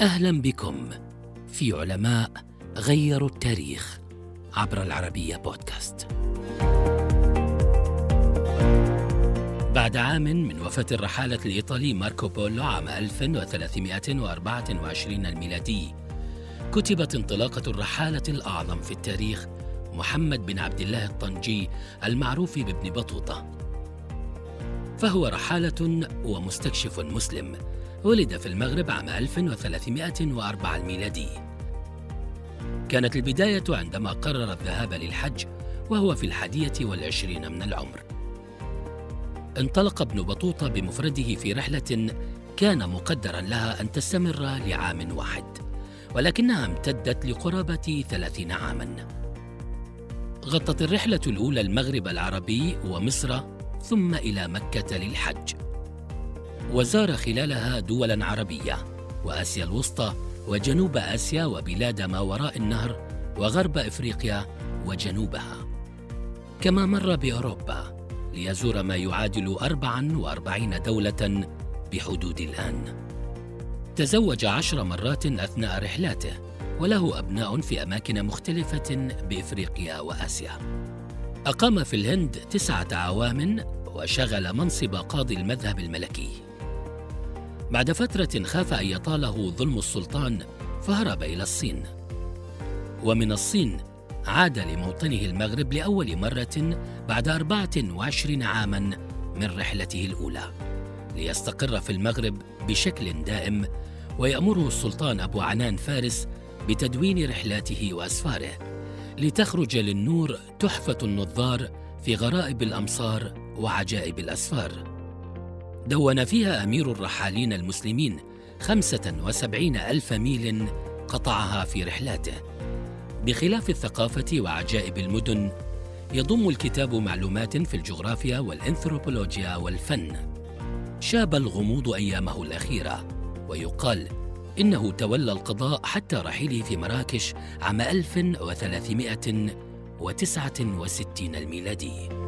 أهلا بكم في علماء غيروا التاريخ عبر العربية بودكاست. بعد عام من وفاة الرحالة الإيطالي ماركو بولو عام 1324 الميلادي كتبت انطلاقة الرحالة الأعظم في التاريخ محمد بن عبد الله الطنجي المعروف بابن بطوطة فهو رحالة ومستكشف مسلم ولد في المغرب عام 1304 الميلادي. كانت البداية عندما قرر الذهاب للحج وهو في الحادية والعشرين من العمر. انطلق ابن بطوطة بمفرده في رحلة كان مقدرا لها أن تستمر لعام واحد ولكنها امتدت لقرابة ثلاثين عاما. غطت الرحلة الأولى المغرب العربي ومصر ثم إلى مكة للحج. وزار خلالها دولا عربية وآسيا الوسطى وجنوب آسيا وبلاد ما وراء النهر وغرب إفريقيا وجنوبها. كما مر بأوروبا ليزور ما يعادل 44 دولة بحدود الآن. تزوج عشر مرات أثناء رحلاته وله أبناء في أماكن مختلفة بإفريقيا وآسيا. أقام في الهند تسعة أعوام وشغل منصب قاضي المذهب الملكي. بعد فترة خاف أن يطاله ظلم السلطان فهرب إلى الصين. ومن الصين عاد لموطنه المغرب لأول مرة بعد 24 عاما من رحلته الأولى ليستقر في المغرب بشكل دائم ويأمره السلطان أبو عنان فارس بتدوين رحلاته وأسفاره. لتخرج للنور تحفة النظار في غرائب الأمصار وعجائب الأسفار. دون فيها أمير الرحالين المسلمين خمسة وسبعين ألف ميل قطعها في رحلاته. بخلاف الثقافة وعجائب المدن يضم الكتاب معلومات في الجغرافيا والأنثروبولوجيا والفن. شاب الغموض أيامه الأخيرة ويقال إنه تولى القضاء حتى رحيله في مراكش عام 1369 الميلادي.